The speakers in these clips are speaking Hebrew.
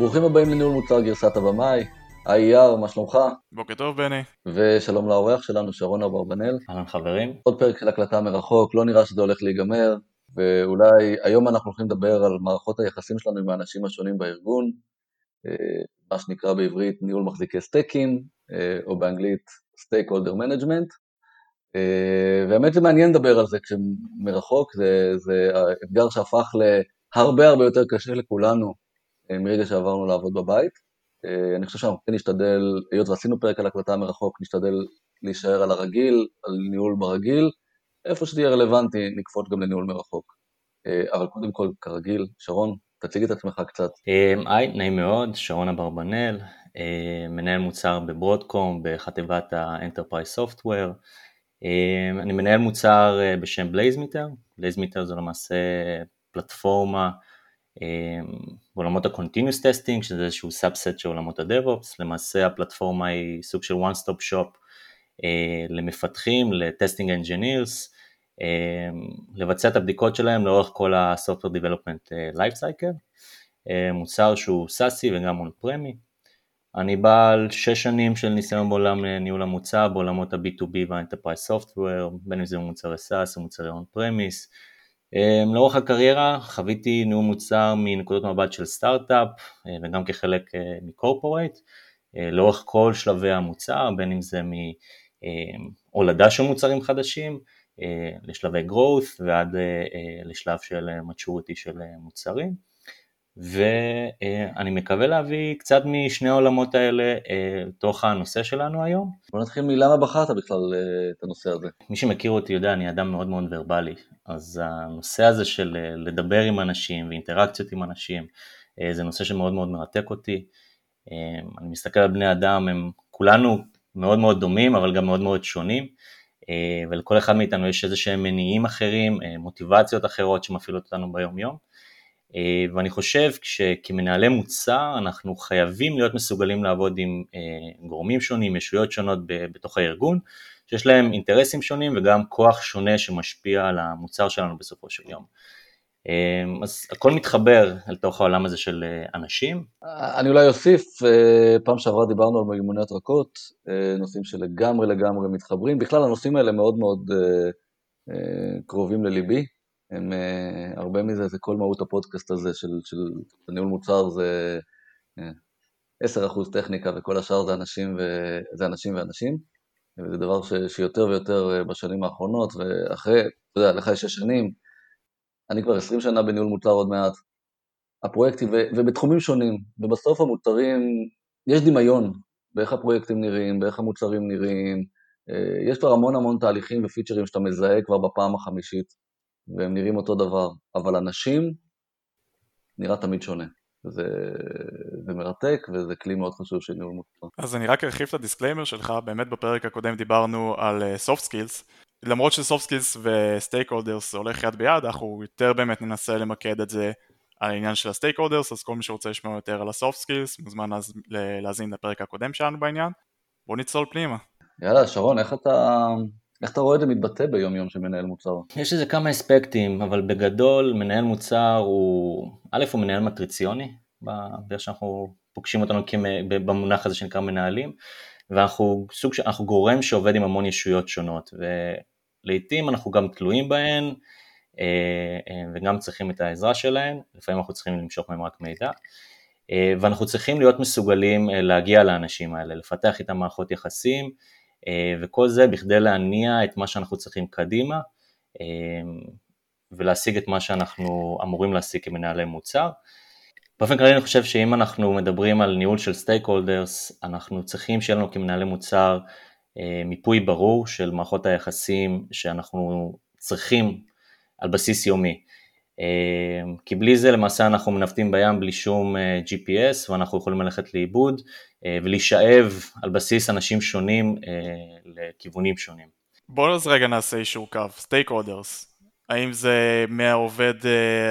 ברוכים הבאים לניהול מוצר גרסת הבמאי. היי יאר, מה שלומך? בוקר טוב בני. ושלום לאורח שלנו, שרון אברבנאל. אהלן חברים. עוד פרק של הקלטה מרחוק, לא נראה שזה הולך להיגמר, ואולי היום אנחנו הולכים לדבר על מערכות היחסים שלנו עם האנשים השונים בארגון, אה, מה שנקרא בעברית ניהול מחזיקי סטייקים, אה, או באנגלית Stakeholder Management. אה, והאמת זה מעניין לדבר על זה כשמרחוק, זה, זה אתגר שהפך להרבה הרבה יותר קשה לכולנו מרגע שעברנו לעבוד בבית. אני חושב שאנחנו כן נשתדל, היות ועשינו פרק על הקלטה מרחוק, נשתדל להישאר על הרגיל, על ניהול ברגיל, איפה שתהיה רלוונטי נקפוץ גם לניהול מרחוק. אבל קודם כל, כרגיל, שרון, תציג את עצמך קצת. היי, נעים מאוד, שרון אברבנאל, מנהל מוצר בברודקום בחטיבת ה-Enterprise. אני מנהל מוצר בשם BlazeMeter, BlazeMeter זו למעשה פלטפורמה בעולמות ה-Continuous Testing, שזה איזשהו subset של עולמות ה-DevOps, למעשה הפלטפורמה היא סוג של one stop shop למפתחים, ל-Testing Engineers, לבצע את הבדיקות שלהם לאורך כל ה-Software Development Life Cycle, מוצר שהוא SaaS-י וגם on-prem-י. אני בעל שש שנים של ניסיון בעולם ניהול המוצר, בעולמות ה-B2B וה-Enterprise Software, בין אם זה מוצרי SaaS או מוצרי premise. לאורך הקריירה חוויתי ניהול מוצר מנקודות מבט של סטארט-אפ וגם כחלק מקורפורייט, לאורך כל שלבי המוצר, בין אם זה מהולדה של מוצרים חדשים, לשלבי growth ועד לשלב של maturity של מוצרים ואני מקווה להביא קצת משני העולמות האלה לתוך הנושא שלנו היום. בוא נתחיל מלמה בחרת בכלל את הנושא הזה. מי שמכיר אותי יודע, אני אדם מאוד מאוד ורבלי, אז הנושא הזה של לדבר עם אנשים ואינטראקציות עם אנשים, זה נושא שמאוד מאוד מרתק אותי. אני מסתכל על בני אדם, הם כולנו מאוד מאוד דומים אבל גם מאוד מאוד שונים. ולכל אחד מאיתנו יש איזה שהם מניעים אחרים, מוטיבציות אחרות שמפעילות אותנו ביום יום. ואני חושב שכמנהלי מוצר אנחנו חייבים להיות מסוגלים לעבוד עם גורמים שונים, ישויות שונות בתוך הארגון, שיש להם אינטרסים שונים וגם כוח שונה שמשפיע על המוצר שלנו בסופו של יום. אז הכל מתחבר אל תוך העולם הזה של אנשים. אני אולי אוסיף, פעם שעברה דיברנו על מיומנויות רכות, נושאים שלגמרי לגמרי מתחברים, בכלל הנושאים האלה מאוד מאוד קרובים לליבי, הם, הרבה מזה זה כל מהות הפודקאסט הזה של, של ניהול מוצר זה 10% טכניקה וכל השאר זה אנשים, ו, זה אנשים ואנשים, וזה דבר ש, שיותר ויותר בשנים האחרונות, ואחרי, אתה יודע, לך יש שש שנים, אני כבר 20 שנה בניהול מוצר עוד מעט, הפרויקטים, ו, ובתחומים שונים, ובסוף המוצרים, יש דמיון באיך הפרויקטים נראים, באיך המוצרים נראים, יש כבר המון המון תהליכים ופיצ'רים שאתה מזהה כבר בפעם החמישית, והם נראים אותו דבר, אבל אנשים נראה תמיד שונה. זה, זה מרתק וזה כלי מאוד חשוב של ניהול מוצר. אז אני רק ארחיב את הדיסקליימר שלך, באמת בפרק הקודם דיברנו על soft skills, למרות ש-soft skills ו-stakeholders הולך יד ביד, אנחנו יותר באמת ננסה למקד את זה על העניין של ה-stakeholders, אז כל מי שרוצה לשמוע יותר על ה-soft skills מוזמן להאזין לפרק הקודם שלנו בעניין. בוא נצלול פנימה. יאללה, שרון, איך אתה, איך אתה רואה את זה מתבטא ביום יום של מנהל מוצר? יש לזה כמה אספקטים, אבל בגדול מנהל מוצר הוא, א' הוא מנהל מטריציוני, באיך שאנחנו פוגשים אותנו במונח הזה שנקרא מנהלים, ואנחנו סוג אנחנו גורם שעובד עם המון ישויות שונות, ולעיתים אנחנו גם תלויים בהן, וגם צריכים את העזרה שלהן, לפעמים אנחנו צריכים למשוך מהם רק מידע, ואנחנו צריכים להיות מסוגלים להגיע לאנשים האלה, לפתח איתם מערכות יחסים, וכל זה בכדי להניע את מה שאנחנו צריכים קדימה ולהשיג את מה שאנחנו אמורים להשיג כמנהלי מוצר. באופן כללי אני חושב שאם אנחנו מדברים על ניהול של סטייק הולדרס, אנחנו צריכים שיהיה לנו כמנהלי מוצר מיפוי ברור של מערכות היחסים שאנחנו צריכים על בסיס יומי. כי בלי זה למעשה אנחנו מנווטים בים בלי שום GPS ואנחנו יכולים ללכת לאיבוד ולהישאב על בסיס אנשים שונים לכיוונים שונים. בואו אז רגע נעשה אישור קו, stakeholders. האם זה מהעובד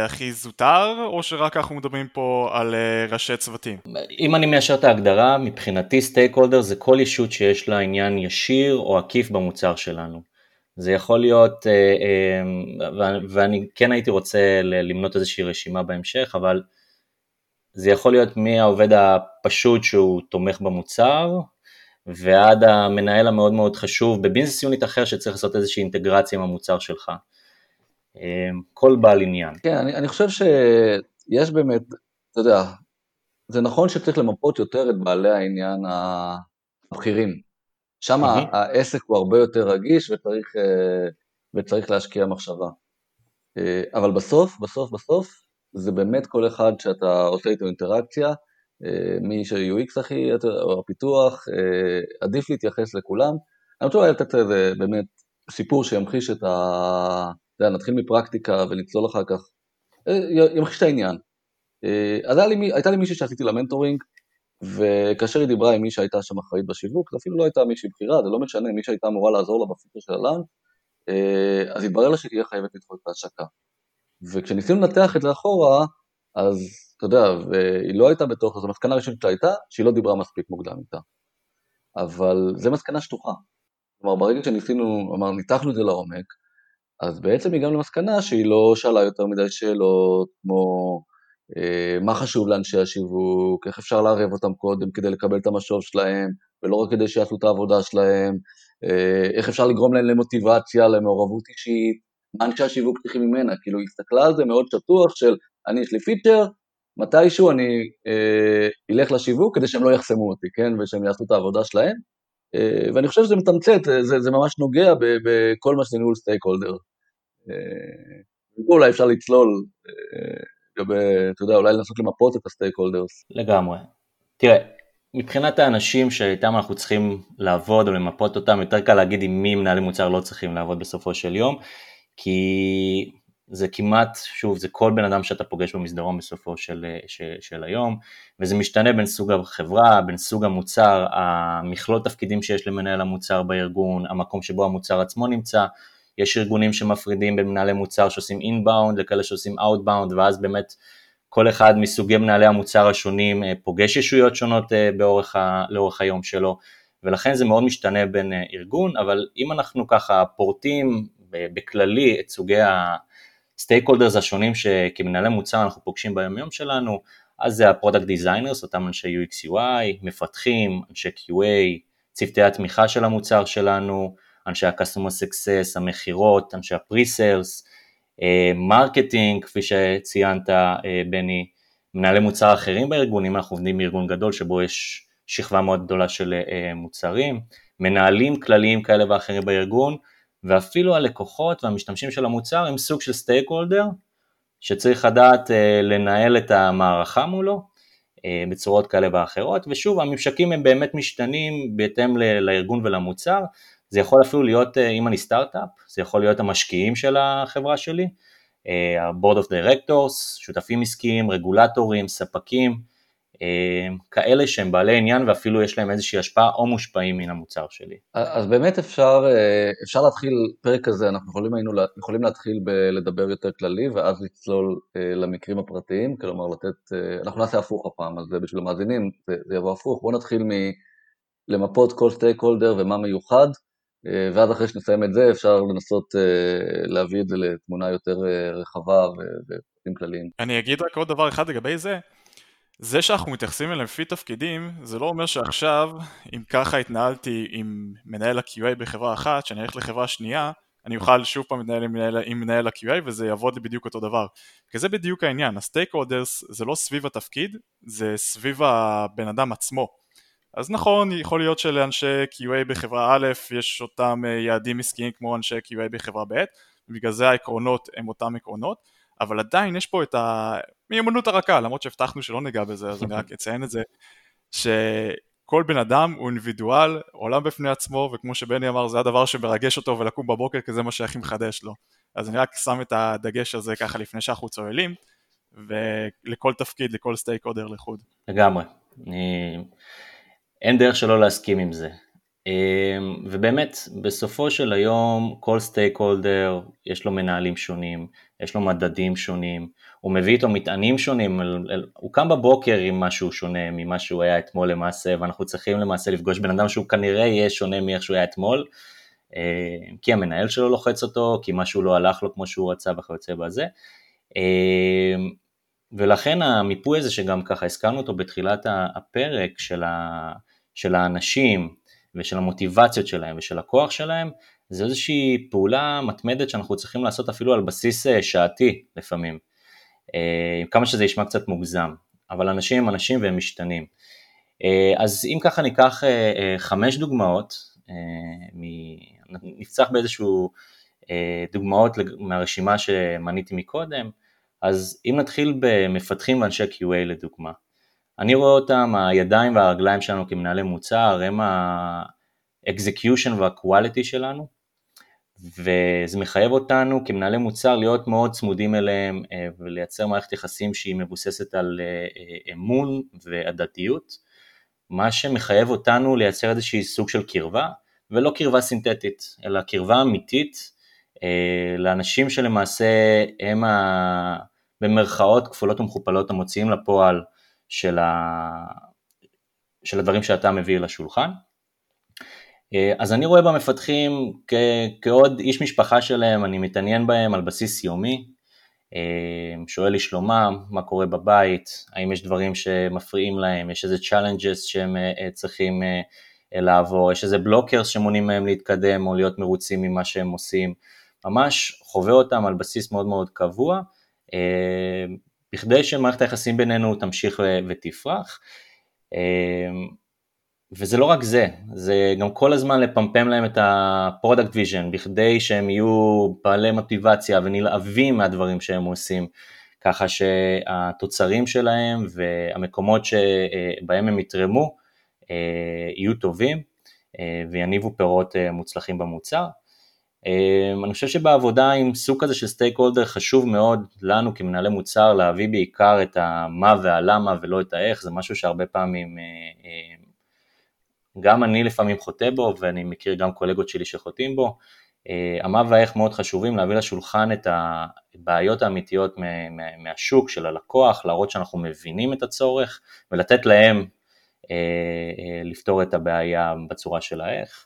הכי זוטר או שרק אנחנו מדברים פה על ראשי צוותים? אם אני מיישר את ההגדרה, מבחינתי stakeholder זה כל ישות שיש לה עניין ישיר או עקיף במוצר שלנו. זה יכול להיות, ואני כן הייתי רוצה למנות איזושהי רשימה בהמשך, אבל זה יכול להיות מהעובד הפשוט שהוא תומך במוצר, ועד המנהל המאוד מאוד חשוב בביזנס יוניט אחר שצריך לעשות איזושהי אינטגרציה עם המוצר שלך. כל בעל עניין. כן, אני, אני חושב שיש באמת, אתה יודע, זה נכון שצריך למפות יותר את בעלי העניין הבכירים. שם mm-hmm. העסק הוא הרבה יותר רגיש וצריך, אה, וצריך להשקיע מחשבה. אה, אבל בסוף, בסוף, בסוף, זה באמת כל אחד שאתה עושה איתו אינטראקציה, אה, מי ש-UX הכי, או הפיתוח, עדיף להתייחס לכולם. אני רוצה לתת איזה באמת סיפור שימחיש את ה... אתה יודע, נתחיל מפרקטיקה ונצלול אחר כך, ימחיש את העניין. אז לי, הייתה לי מישהי שעשיתי לה מנטורינג, וכאשר היא דיברה עם מי שהייתה שם אחראית בשיווק, זה אפילו לא הייתה מישהי בכירה, זה לא משנה, מי שהייתה אמורה לעזור לה בפיצור של הלאנץ', אה, אז התברר לה שהיא תהיה חייבת לדחות את ההשקה. וכשניסינו לנתח את זה אחורה, אז אתה יודע, והיא לא הייתה בתוך, אז המסקנה הראשונית שלה הייתה שהיא לא דיברה מספיק מוקדם איתה. אבל זה מסקנה שטוחה. כלומר, ברגע שניסינו, אמר, ניתחנו את זה לעומק, אז בעצם הגענו למסקנה שהיא לא שאלה יותר מדי שאלות, כמו אה, מה חשוב לאנשי השיווק, איך אפשר לערב אותם קודם כדי לקבל את המשוב שלהם, ולא רק כדי שיעשו את העבודה שלהם, אה, איך אפשר לגרום להם למוטיבציה, למעורבות אישית, מה אנשי השיווק צריכים ממנה, כאילו היא הסתכלה על זה מאוד שטוח של אני יש לי פיצ'ר, מתישהו אני אה, אלך לשיווק כדי שהם לא יחסמו אותי, כן, ושהם יעשו את העבודה שלהם, אה, ואני חושב שזה מתמצת, זה, זה ממש נוגע בכל מה שזה ניהול סטייק הולדר. אה, אולי אפשר לצלול אה, לגבי, אתה יודע, אולי לנסות למפות את הסטייק הולדרס. לגמרי. תראה, מבחינת האנשים שאיתם אנחנו צריכים לעבוד או למפות אותם, יותר קל להגיד עם מי מנהלי מוצר לא צריכים לעבוד בסופו של יום, כי זה כמעט, שוב, זה כל בן אדם שאתה פוגש במסדרון בסופו של, של, של היום, וזה משתנה בין סוג החברה, בין סוג המוצר, המכלול תפקידים שיש למנהל המוצר בארגון, המקום שבו המוצר עצמו נמצא, יש ארגונים שמפרידים בין מנהלי מוצר שעושים inbound לכאלה שעושים outbound ואז באמת כל אחד מסוגי מנהלי המוצר השונים אה, פוגש ישויות שונות אה, באורך ה, לאורך היום שלו. ולכן זה מאוד משתנה בין אה, ארגון, אבל אם אנחנו ככה פורטים בכללי את סוגי ה-stakeholders השונים שכמנהלי מוצר אנחנו פוגשים ביום יום שלנו, אז זה ה-product designers, אותם אנשי UX UI, מפתחים, אנשי QA, צוותי התמיכה של המוצר שלנו, אנשי ה-customer success, המכירות, אנשי ה-pre-sales, marketing, כפי שציינת אה, בני, מנהלי מוצר אחרים בארגון, אם אנחנו עובדים בארגון גדול שבו יש שכבה מאוד גדולה של אה, מוצרים, מנהלים כלליים כאלה ואחרים בארגון, ואפילו הלקוחות והמשתמשים של המוצר הם סוג של stakeholder, שצריך לדעת אה, לנהל את המערכה מולו בצורות כאלה ואחרות, ושוב הממשקים הם באמת משתנים בהתאם לארגון ולמוצר, זה יכול אפילו להיות, אה, אם אני סטארט-אפ, זה יכול להיות המשקיעים של החברה שלי, ה-board of directors, שותפים עסקיים, רגולטורים, ספקים, אה, כאלה שהם בעלי עניין ואפילו יש להם איזושהי השפעה או מושפעים מן המוצר שלי. אז באמת אפשר, אה, אפשר להתחיל, פרק כזה, אנחנו יכולים, היינו, יכולים להתחיל בלדבר יותר כללי ואז לצלול למקרים הפרטיים, כלומר לתת, אנחנו נעשה הפוך הפעם, אז בשביל המאזינים זה, זה יבוא הפוך, בואו נתחיל מלמפות כל סטייק הולדר ומה מיוחד, אה, ואז אחרי שנסיים את זה אפשר לנסות אה, להביא את זה לתמונה יותר אה, רחבה ופרטים כלליים. אני אגיד רק עוד דבר אחד לגבי זה, זה שאנחנו מתייחסים אליהם לפי תפקידים, זה לא אומר שעכשיו, אם ככה התנהלתי עם מנהל ה-QA בחברה אחת, שאני אלך לחברה שנייה, אני אוכל שוב פעם להתנהל עם מנהל, עם מנהל ה-QA וזה יעבוד לי בדיוק אותו דבר. כי זה בדיוק העניין, הסטייק הולדרס זה לא סביב התפקיד, זה סביב הבן אדם עצמו. אז נכון, יכול להיות שלאנשי QA בחברה א' יש אותם אה, יעדים עסקיים כמו אנשי QA בחברה ב', ובגלל זה העקרונות הם אותם עקרונות, אבל עדיין יש פה את המיומנות הרכה, למרות שהבטחנו שלא ניגע בזה, אז אני רק אציין את זה, שכל בן אדם הוא אינדיבידואל, עולם בפני עצמו, וכמו שבני אמר, זה הדבר שמרגש אותו ולקום בבוקר, כי זה מה שהכי מחדש לו. אז אני רק שם את הדגש הזה ככה לפני שאנחנו צוללים, ולכל תפקיד, לכל stakeholder לחוד. לגמרי. אני... אין דרך שלא להסכים עם זה. אמ, ובאמת, בסופו של היום כל stakeholder יש לו מנהלים שונים, יש לו מדדים שונים, הוא מביא איתו מטענים שונים, הוא קם בבוקר עם משהו שונה ממה שהוא היה אתמול למעשה, ואנחנו צריכים למעשה לפגוש בן אדם שהוא כנראה יהיה שונה מאיך שהוא היה אתמול, אמ, כי המנהל שלו לוחץ אותו, כי משהו לא הלך לו כמו שהוא רצה וכיוצא בזה. אמ, ולכן המיפוי הזה שגם ככה הזכרנו אותו בתחילת הפרק של, ה, של האנשים ושל המוטיבציות שלהם ושל הכוח שלהם, זה איזושהי פעולה מתמדת שאנחנו צריכים לעשות אפילו על בסיס אה, שעתי לפעמים, אה, כמה שזה ישמע קצת מוגזם, אבל אנשים הם אנשים והם משתנים. אה, אז אם ככה ניקח חמש דוגמאות, נפצח באיזשהו דוגמאות מהרשימה שמניתי מקודם, אז אם נתחיל במפתחים ואנשי QA לדוגמה, אני רואה אותם, הידיים והרגליים שלנו כמנהלי מוצר הם ה-execution וה-quality שלנו, וזה מחייב אותנו כמנהלי מוצר להיות מאוד צמודים אליהם אה, ולייצר מערכת יחסים שהיא מבוססת על אה, אה, אמון והדתיות, מה שמחייב אותנו לייצר איזושהי סוג של קרבה, ולא קרבה סינתטית, אלא קרבה אמיתית לאנשים שלמעשה הם ה... במרכאות כפולות ומכופלות המוציאים לפועל של, ה... של הדברים שאתה מביא לשולחן. אה, אז אני רואה במפתחים כ... כעוד איש משפחה שלהם, אני מתעניין בהם על בסיס יומי, אה, שואל לשלומם, מה קורה בבית, האם יש דברים שמפריעים להם, יש איזה challenges שהם אה, צריכים לעבור, יש איזה blockers שמונעים מהם להתקדם או להיות מרוצים ממה שהם עושים, ממש חובה אותם על בסיס מאוד מאוד קבוע, בכדי שמערכת היחסים בינינו תמשיך ותפרח. וזה לא רק זה, זה גם כל הזמן לפמפם להם את ה-product vision, בכדי שהם יהיו בעלי מוטיבציה ונלהבים מהדברים שהם עושים, ככה שהתוצרים שלהם והמקומות שבהם הם יתרמו אה, יהיו טובים אה, ויניבו פירות אה, מוצלחים במוצר. אני חושב שבעבודה עם סוג כזה של סטייק הולדר חשוב מאוד לנו כמנהלי מוצר להביא בעיקר את המה והלמה ולא את האיך, זה משהו שהרבה פעמים גם אני לפעמים חוטא בו ואני מכיר גם קולגות שלי שחוטאים בו. אה, המה והאיך מאוד חשובים להביא לשולחן את הבעיות האמיתיות מהשוק של הלקוח, להראות שאנחנו מבינים את הצורך ולתת להם אה, אה, לפתור את הבעיה בצורה של האיך.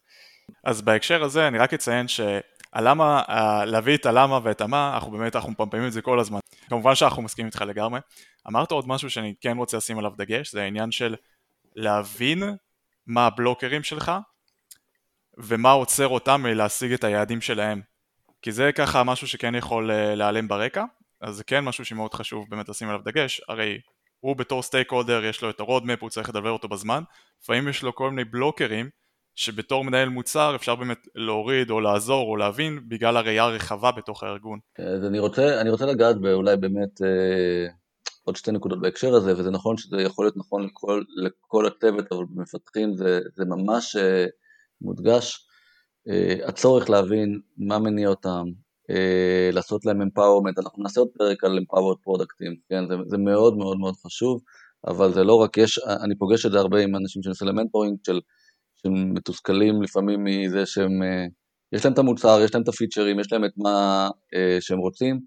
אז בהקשר הזה אני רק אציין שהלמה, להביא את הלמה ואת המה, אנחנו באמת, אנחנו מפמפמים את זה כל הזמן. כמובן שאנחנו מסכימים איתך לגמרי. אמרת עוד משהו שאני כן רוצה לשים עליו דגש, זה העניין של להבין מה הבלוקרים שלך ומה עוצר אותם מלהשיג את היעדים שלהם. כי זה ככה משהו שכן יכול אה, להיעלם ברקע, אז זה כן משהו שמאוד חשוב באמת לשים עליו דגש, הרי הוא בתור stakeholder יש לו את ה-roadmap, הוא צריך לדבר אותו בזמן, לפעמים יש לו כל מיני blocker-ים שבתור מנהל מוצר אפשר באמת להוריד או לעזור או להבין בגלל הראייה הרחבה בתוך הארגון. אז אני רוצה, אני רוצה לגעת באולי באמת אה, עוד שתי נקודות בהקשר הזה, וזה נכון שזה יכול להיות נכון לכל, לכל הצוות, אבל במפתחים זה, זה ממש אה, מודגש. אה, הצורך להבין מה מניע אותם, אה, לעשות להם empowerment, אנחנו נעשה עוד פרק על empowered product-ים, כן, זה, זה מאוד מאוד מאוד חשוב, אבל זה לא רק, יש, אני פוגש את זה הרבה עם אנשים שאני עושה להם mentoring, של, שמתוסכלים לפעמים מזה שהם, אה, יש להם את המוצר, יש להם את הפיצ'רים, יש להם את מה אה, שהם רוצים,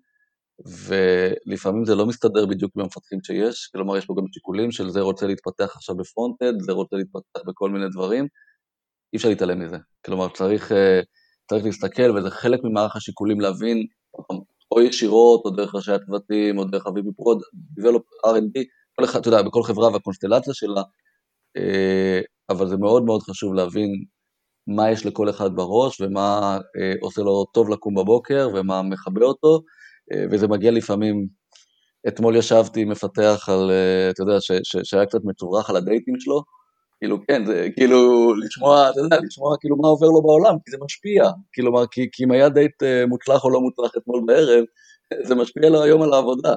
ולפעמים זה לא מסתדר בדיוק עם המפתחים שיש, כלומר יש פה גם שיקולים של זה רוצה להתפתח עכשיו ב-front-end, זה רוצה להתפתח בכל מיני דברים, אי אפשר להתעלם מזה. כלומר צריך, אה, צריך להסתכל, וזה חלק ממערך השיקולים להבין, או ישירות, או דרך ראשי הצוותים, או דרך ה-VP Pro, Develop R&D, כל אחד, אתה יודע, בכל חברה והקונסטלציה שלה, אה, אבל זה מאוד מאוד חשוב להבין מה יש לכל אחד בראש, ומה אה, עושה לו טוב לקום בבוקר, ומה מכבה אותו, אה, וזה מגיע לפעמים, אתמול ישבתי עם מפתח על, אה, אתה יודע, ש, ש, שהיה קצת מצורח על הדייטים שלו, כאילו, כן, זה כאילו לשמוע, אתה יודע, לשמוע כאילו מה עובר לו בעולם, כי זה משפיע, כאילו, כי, כי אם היה דייט אה, מוצלח או לא מוצלח אתמול בערב, זה משפיע לו היום על העבודה.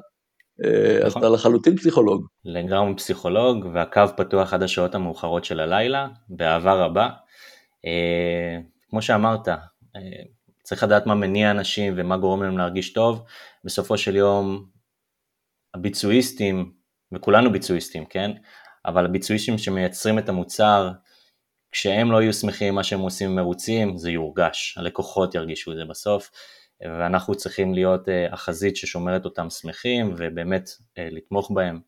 אז נכון. אתה לחלוטין פסיכולוג. לגמרי פסיכולוג, והקו פתוח עד השעות המאוחרות של הלילה, באהבה רבה. כמו שאמרת, צריך לדעת מה מניע אנשים ומה גורם להם להרגיש טוב. בסופו של יום הביצועיסטים, וכולנו ביצועיסטים, כן? אבל הביצועיסטים שמייצרים את המוצר, כשהם לא יהיו שמחים מה שהם עושים ומרוצים, זה יורגש, הלקוחות ירגישו את זה בסוף, ואנחנו צריכים להיות אה, החזית ששומרת אותם שמחים, ובאמת אה, לתמוך בהם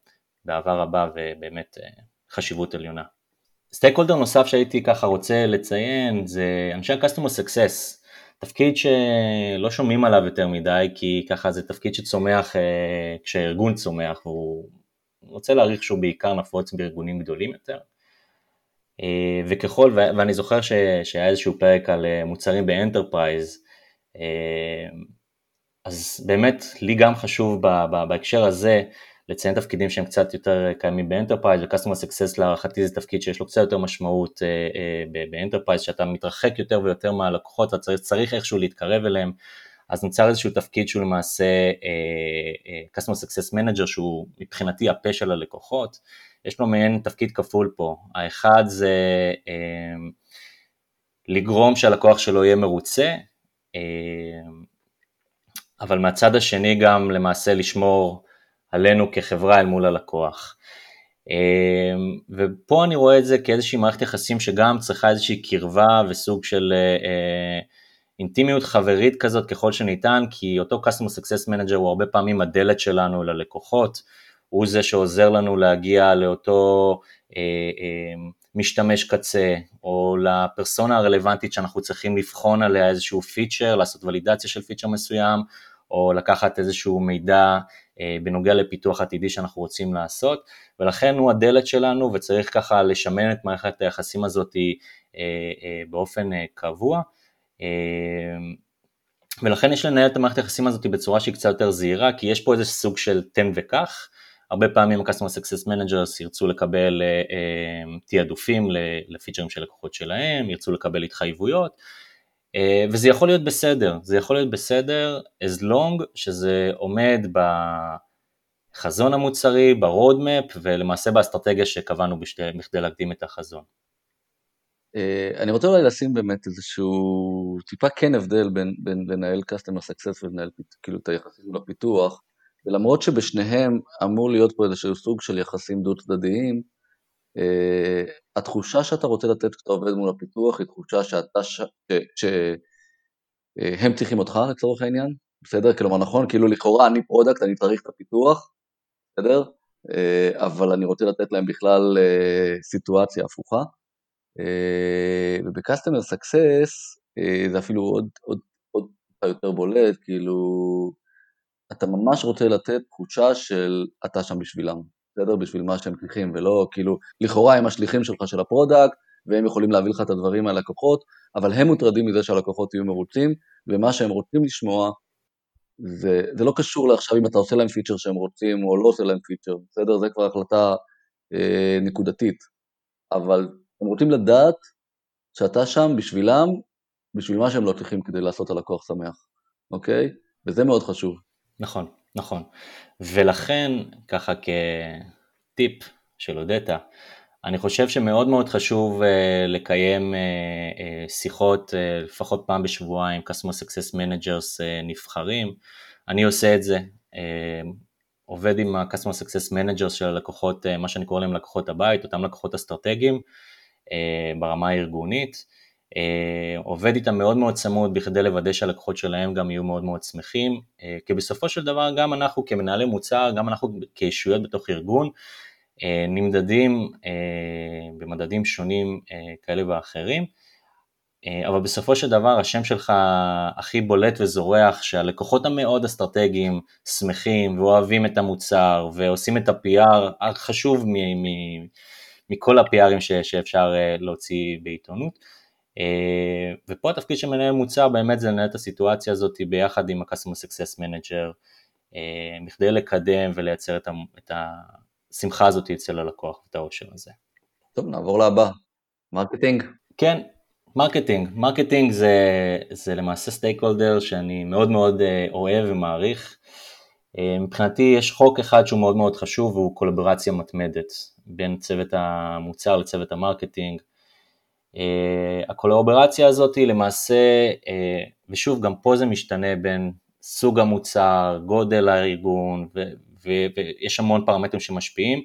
באהבה רבה ובאמת אה, חשיבות עליונה. סטייק הולדר נוסף שהייתי ככה רוצה לציין זה אנשי ה-customer success, תפקיד שלא שומעים עליו יותר מדי, כי ככה זה תפקיד שצומח כשהארגון צומח, והוא רוצה להעריך שהוא בעיקר נפוץ בארגונים גדולים יותר. וככל, ואני זוכר שהיה איזשהו פרק על מוצרים ב-enterprise, אז באמת לי גם חשוב בהקשר הזה לציין תפקידים שהם קצת יותר קיימים ב-enterprise, ו-Customer Success להערכתי זה תפקיד שיש לו קצת יותר משמעות ב-enterprise, שאתה מתרחק יותר ויותר מהלקוחות ואתה צריך איכשהו להתקרב אליהם, אז נוצר איזשהו תפקיד שהוא למעשה Customer Success Manager שהוא מבחינתי הפה של הלקוחות, יש לו מעין תפקיד כפול פה, האחד זה לגרום שהלקוח שלו יהיה מרוצה, אבל מהצד השני גם למעשה לשמור עלינו כחברה אל מול הלקוח. אמ, ופה אני רואה את זה כאיזושהי מערכת יחסים שגם צריכה איזושהי קרבה וסוג של אה, אה, אינטימיות חברית כזאת ככל שניתן, כי אותו Customer Success Manager הוא הרבה פעמים הדלת שלנו ללקוחות, הוא זה שעוזר לנו להגיע לאותו אה, משתמש קצה, או לפרסונה הרלוונטית שאנחנו צריכים לבחון עליה איזשהו פיצ'ר, לעשות ולידציה של פיצ'ר מסוים, או לקחת איזשהו מידע אה, בנוגע לפיתוח עתידי שאנחנו רוצים לעשות, ולכן הוא הדלת שלנו וצריך ככה לשמן את מערכת היחסים הזאת אה, אה, באופן קבוע. ולכן יש לנהל את המערכת היחסים הזאת בצורה שהיא קצת יותר זהירה, כי יש פה איזה סוג של תן וקח, הרבה פעמים ה-Customer Success Managers ירצו לקבל תעדופים לפיצ'רים של לקוחות שלהם, ירצו לקבל התחייבויות, אה, וזה יכול להיות בסדר, זה יכול להיות בסדר as long שזה עומד בחזון המוצרי, ב-roadmap ולמעשה באסטרטגיה שקבענו בכדי להקדים את החזון. אה, אני רוצה אולי לשים באמת איזשהו טיפה כן הבדל בין, בין לנהל customer success ולנהל כאילו את היחסים לפיתוח, ולמרות שבשניהם אמור להיות פה איזשהו סוג של יחסים דו צדדיים, אה, התחושה שאתה רוצה לתת כשאתה עובד מול הפיתוח היא תחושה שאתה, ש... שהם אה, צריכים אותך לצורך העניין, בסדר? כלומר נכון, כאילו לכאורה אני product, אני צריך את הפיתוח, בסדר? אה, אבל אני רוצה לתת להם בכלל אה, סיטואציה הפוכה. ובקסטומר סקסס uh, זה אפילו עוד, עוד, עוד יותר בולט, כאילו אתה ממש רוצה לתת תחושה של אתה שם בשבילם, בסדר? בשביל מה שהם צריכים, ולא כאילו, לכאורה הם השליחים שלך של ה-product, והם יכולים להביא לך את הדברים מהלקוחות, אבל הם מוטרדים מזה שהלקוחות יהיו מרוצים, ומה שהם רוצים לשמוע, זה, זה לא קשור לעכשיו אם אתה עושה להם פיצ'ר שהם רוצים או לא עושה להם פיצ'ר, בסדר? זה כבר החלטה אה, נקודתית, אבל הם רוצים לדעת שאתה שם בשבילם, בשביל מה שהם לא צריכים כדי לעשות הלקוח שמח, אוקיי? וזה מאוד חשוב. נכון. נכון, ולכן ככה כטיפ של אודטה, אני חושב שמאוד מאוד חשוב uh, לקיים uh, uh, שיחות uh, לפחות פעם בשבועיים, customer success managers uh, נבחרים, אני עושה את זה, uh, עובד עם ה-customer success managers של הלקוחות, uh, מה שאני קורא להם לקוחות הבית, אותם לקוחות אסטרטגיים uh, ברמה הארגונית, אה, עובד איתם מאוד מאוד צמוד בכדי לוודא שהלקוחות שלהם גם יהיו מאוד מאוד שמחים, אה, כי בסופו של דבר גם אנחנו כמנהלי מוצר, גם אנחנו כישויות בתוך ארגון, אה, נמדדים במדדים שונים כאלה ואחרים, אבל בסופו של דבר השם שלך הכי בולט וזורח שהלקוחות המאוד אסטרטגיים שמחים ואוהבים את המוצר ועושים את ה-PR החשוב מכל ה-PRים שאפשר להוציא בעיתונות. אה, ופה התפקיד של מנהל מוצר באמת זה לנהל את הסיטואציה הזאת ביחד עם ה-Customer Success Manager, אה, בכדי לקדם ולייצר את השמחה הזאת אצל הלקוח, את העושר הזה. טוב, נעבור לבא, marketing. כן, marketing. marketing זה, זה למעשה stakeholder שאני מאוד מאוד אה, אוהב ומעריך. מבחינתי יש חוק אחד שהוא מאוד מאוד חשוב והוא קולבורציה מתמדת בין צוות המוצר לצוות ה marketing. Uh, הקולבורציה הזאת היא למעשה, uh, ושוב גם פה זה משתנה בין סוג המוצר, גודל הארגון ויש המון פרמטרים שמשפיעים,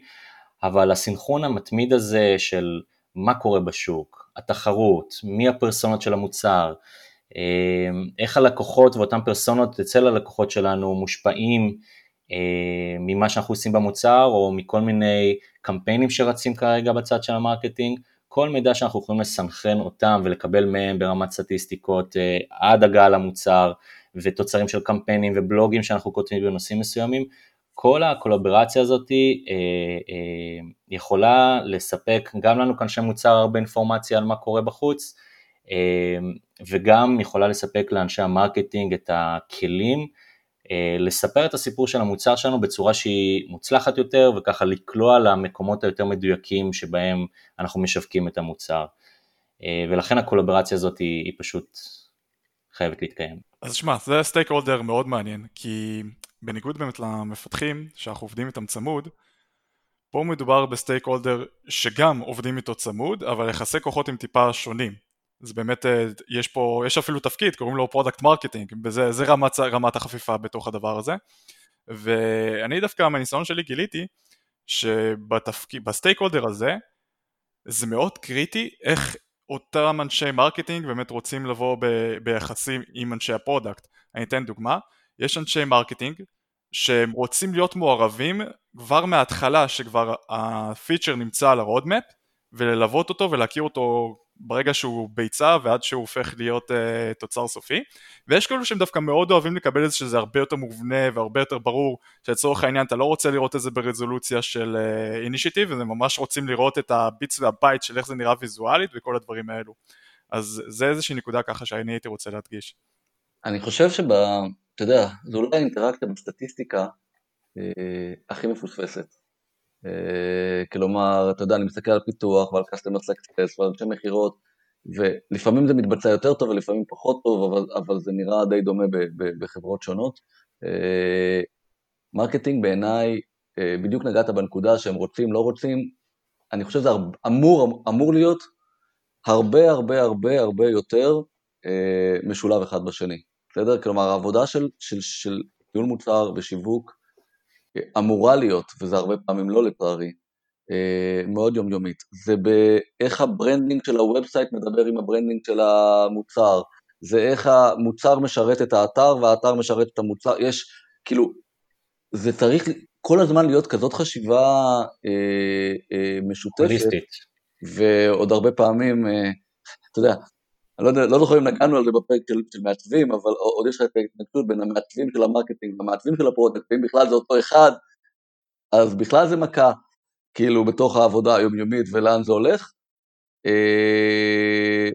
אבל הסנכרון המתמיד הזה של מה קורה בשוק, התחרות, מי הפרסונות של המוצר, uh, איך הלקוחות ואותן פרסונות אצל הלקוחות שלנו מושפעים ממה שאנחנו עושים במוצר או מכל מיני קמפיינים שרצים כרגע בצד של ה marketing, כל מידע שאנחנו יכולים לסנכרן אותם ולקבל מהם ברמת סטטיסטיקות אה, עד הגעה למוצר ותוצרים של קמפיינים ובלוגים שאנחנו כותבים בנושאים מסוימים, כל הקולבורציה הזאת אה, אה, יכולה לספק גם לנו כאנשי מוצר הרבה אינפורמציה על מה קורה בחוץ וגם יכולה לספק לאנשי ה marketing את הכלים לספר את הסיפור של המוצר שלנו בצורה שהיא מוצלחת יותר וככה לקלוע למקומות היותר מדויקים שבהם אנחנו משווקים את המוצר. אה, ולכן הקולבורציה הזאת היא, היא פשוט חייבת להתקיים. אז שמע, זה stakeholder מאוד מעניין, כי בניגוד באמת למפתחים שאנחנו עובדים איתם צמוד, פה מדובר ב stakeholder שגם עובדים איתו צמוד, אבל יחסי כוחות הם טיפה שונים. זה באמת, אה, יש פה, יש אפילו תפקיד, קוראים לו product marketing, וזה רמת, רמת החפיפה בתוך הדבר הזה. ואני דווקא מהניסיון שלי גיליתי שב stakeholder הזה זה מאוד קריטי איך אותם אנשי marketing באמת רוצים לבוא ב, ביחסים עם אנשי ה product. אני אתן דוגמה, יש אנשי marketing שהם רוצים להיות מעורבים כבר מההתחלה שכבר ה feature נמצא על ה roadmap וללוות אותו ולהכיר אותו ברגע שהוא ביצה ועד שהוא הופך להיות uh, תוצר סופי ויש כאלו שהם דווקא מאוד אוהבים לקבל את זה שזה הרבה יותר מובנה והרבה יותר ברור שלצורך העניין אתה לא רוצה לראות את זה ברזולוציה של initiative uh, ממש רוצים לראות את ה bits וה bytes של איך זה נראה ויזואלית וכל הדברים האלו אז זה איזושהי נקודה ככה שאני הייתי רוצה להדגיש. אני חושב שב... אתה יודע, זו אולי האינטראקציה בסטטיסטיקה אה, הכי מפוספסת. אה, כלומר, אתה יודע, אני מסתכל על פיתוח ועל customer success ועל אנשי מכירות, ולפעמים זה מתבצע יותר טוב ולפעמים פחות טוב, אבל, אבל זה נראה די דומה ב, ב, בחברות שונות. אה, marketing בעיניי, אה, בדיוק נגעת בנקודה שהם רוצים, לא רוצים, אני חושב שזה אמור, אמור להיות הרבה הרבה הרבה הרבה יותר משולב אחד בשני, בסדר? כלומר, העבודה של ניהול מוצר ושיווק אמורה להיות, וזה הרבה פעמים לא לצערי, אה, מאוד יומיומית, זה באיך ה branding של ה website מדבר עם ה branding של המוצר, זה איך המוצר משרת את האתר והאתר משרת את המוצר, יש, כאילו, זה צריך כל הזמן להיות כזאת חשיבה אה, אה, משותפת, הוליסטית. ועוד הרבה פעמים, אה, אתה יודע, אני לא, יודע, לא זוכר אם נגענו על זה בפרק של, של מעצבים, אבל עוד יש לך את ההתנגדות בין המעצבים של ה marketing והמעצבים של ה product, ואם בכלל זה אותו אחד, אז בכלל זה מכה, כאילו, בתוך העבודה היומיומית ולאן זה הולך. אה,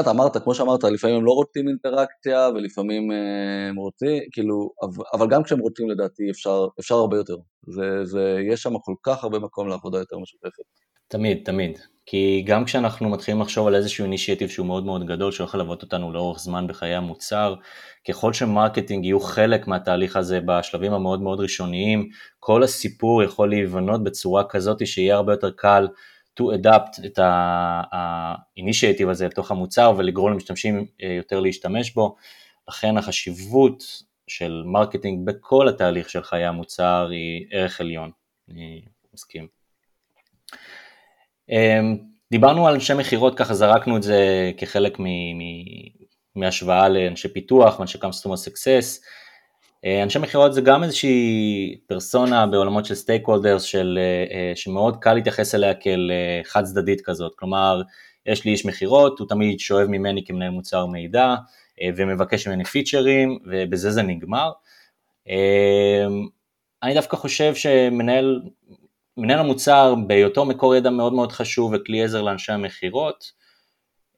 אתה אמרת, כמו שאמרת, לפעמים הם לא רוצים אינטראקציה, ולפעמים אה, הם רוצים, כאילו, אבל גם כשהם רוצים לדעתי אפשר, אפשר הרבה יותר. זה, זה, יש שם כל כך הרבה מקום לעבודה יותר משותפת. תמיד, תמיד. כי גם כשאנחנו מתחילים לחשוב על איזשהו initiative שהוא מאוד מאוד גדול, שיכול ללוות אותנו לאורך זמן בחיי המוצר, ככל ש marketing יהיו חלק מהתהליך הזה בשלבים המאוד מאוד ראשוניים, כל הסיפור יכול להיבנות בצורה כזאת שיהיה הרבה יותר קל to adapt את ה initiative הזה לתוך המוצר ולגרום למשתמשים אה, יותר להשתמש בו, לכן החשיבות של marketing בכל התהליך של חיי המוצר היא ערך עליון, אני מסכים. אמ, דיברנו על אנשי מכירות, ככה זרקנו את זה כחלק מהשוואה לאנשי פיתוח ואנשי customer success. אה, אנשי מכירות זה גם איזושהי פרסונה בעולמות של stakeholders של, אה, אה, שמאוד קל להתייחס אליה כאל חד צדדית כזאת, כלומר יש לי איש מכירות, הוא תמיד שואב ממני כמנהל מוצר מידע ומבקש ממני פיצ'רים ובזה זה נגמר. אני דווקא חושב שמנהל מנהל המוצר בהיותו מקור ידע מאוד מאוד חשוב וכלי עזר לאנשי המכירות,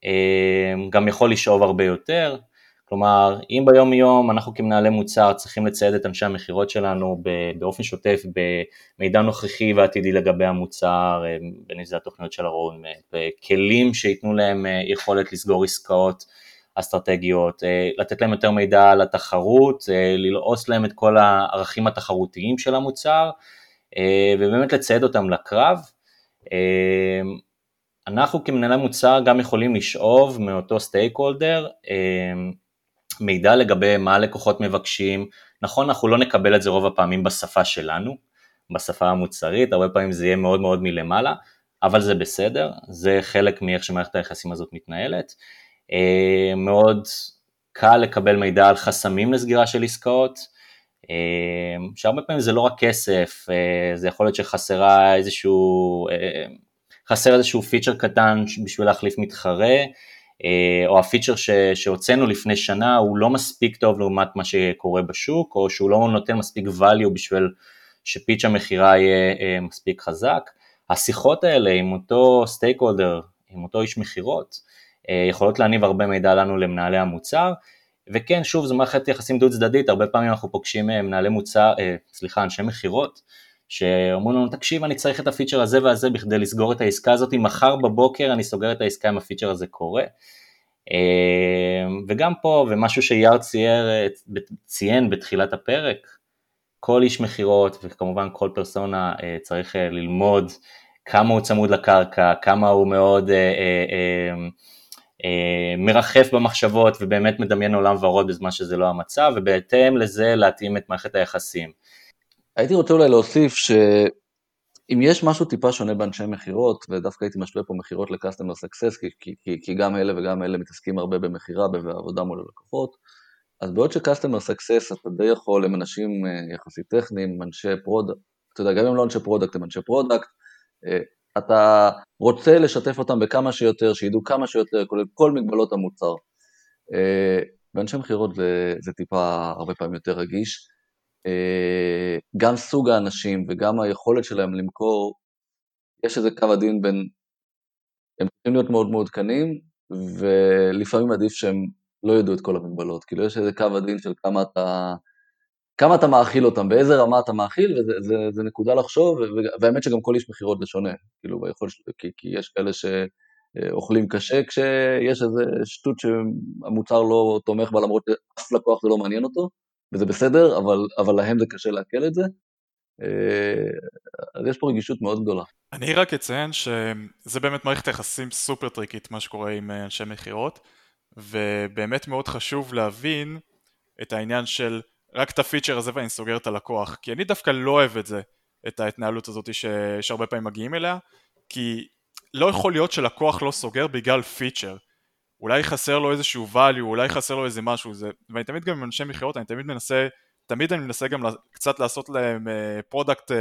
אה, גם יכול לשאוב הרבה יותר, כלומר אם ביום יום אנחנו כמנהלי מוצר צריכים לצייד את אנשי המכירות שלנו באופן שוטף במידע נוכחי ועתידי לגבי המוצר, אה, בין אם זה התוכניות של הרון, כלים שייתנו להם אה, יכולת לסגור עסקאות אסטרטגיות, לתת להם יותר מידע על התחרות, ללעוס להם את כל הערכים התחרותיים של המוצר, אה, ובאמת לצייד אותם לקרב. אה, אנחנו כמנהלי מוצר גם יכולים לשאוב מאותו סטייק הולדר אה, מידע לגבי מה הלקוחות מבקשים, נכון אנחנו לא נקבל את זה רוב הפעמים בשפה שלנו, בשפה המוצרית, הרבה פעמים זה יהיה מאוד מאוד מלמעלה, אבל זה בסדר, זה חלק מאיך שמערכת היחסים הזאת מתנהלת. מאוד קל לקבל מידע על חסמים לסגירה של עסקאות, שהרבה פעמים זה לא רק כסף, זה יכול להיות שחסרה איזשהו חסר איזשהו פיצ'ר קטן בשביל להחליף מתחרה, אה, או ה feature שהוצאנו לפני שנה הוא לא מספיק טוב לעומת מה שקורה בשוק, או שהוא לא נותן מספיק value בשביל ש pitch המכירה יהיה אה, מספיק חזק. השיחות האלה עם אותו stakeholder, עם אותו איש מכירות, אה, יכולות להניב הרבה מידע לנו למנהלי המוצר, וכן, שוב, זו מערכת יחסים דו צדדית, הרבה פעמים אנחנו פוגשים מנהלי מוצר, סליחה, אנשי מכירות, שאומרים לנו, תקשיב, אני צריך את ה feature הזה והזה בכדי לסגור את העסקה הזאת, מחר בבוקר אני סוגר את העסקה אם ה feature הזה קורה. אמ, וגם פה, ומשהו שיאר צייר, ציין בתחילת הפרק, כל איש מכירות וכמובן כל פרסונה אה, צריך אה, ללמוד כמה הוא צמוד לקרקע, כמה הוא מאוד אה, מרחף במחשבות ובאמת מדמיין עולם ורוד בזמן שזה לא המצב, ובהתאם לזה להתאים את מערכת היחסים. הייתי רוצה אולי להוסיף שאם יש משהו טיפה שונה באנשי מכירות, ודווקא הייתי משווה פה מכירות ל-customer success, כי, כי, כי, כי גם אלה וגם אלה מתעסקים הרבה במכירה ובעבודה מול הלקוחות, אז בעוד ש-customer success אתה די יכול, הם אנשים אה, יחסית טכניים, אנשי product, אתה יודע, גם אם לא אנשי product, הם אנשי product, אה, אתה רוצה לשתף אותם בכמה שיותר, שידעו כמה שיותר, כולל כל מגבלות המוצר. אה, באנשי מכירות זה, זה טיפה הרבה פעמים יותר רגיש. אה, גם סוג האנשים וגם היכולת שלהם למכור, יש איזה קו עדין בין, הם צריכים להיות מאוד כנים, ולפעמים עדיף שהם לא ידעו את כל המגבלות, כאילו יש איזה קו הדין של כמה אתה, כמה אתה מאכיל אותם, באיזה רמה אתה מאכיל, זה נקודה לחשוב, והאמת שגם כל איש מכירות זה שונה, כאילו ביכולת, כי, כי יש כאלה שאוכלים קשה כשיש איזה שטות שהמוצר לא תומך בה למרות שאף לקוח זה לא מעניין אותו, וזה בסדר, אבל, אבל להם זה קשה לעכל את זה. אה, אז יש פה רגישות מאוד גדולה. אני רק אציין שזה באמת מערכת יחסים סופר טריקית מה שקורה עם אה, אנשי מכירות ובאמת מאוד חשוב להבין את העניין של רק את הפיצ'ר הזה ואני סוגר את הלקוח כי אני דווקא לא אוהב את זה, את ההתנהלות הזאת שהרבה פעמים מגיעים אליה כי לא יכול להיות שלקוח לא סוגר בגלל פיצ'ר. אולי חסר לו איזשהו value, אולי חסר לו איזה משהו, זה, ואני תמיד גם עם אנשי מכירות, אני תמיד מנסה, תמיד אני מנסה גם קצת לעשות להם product uh,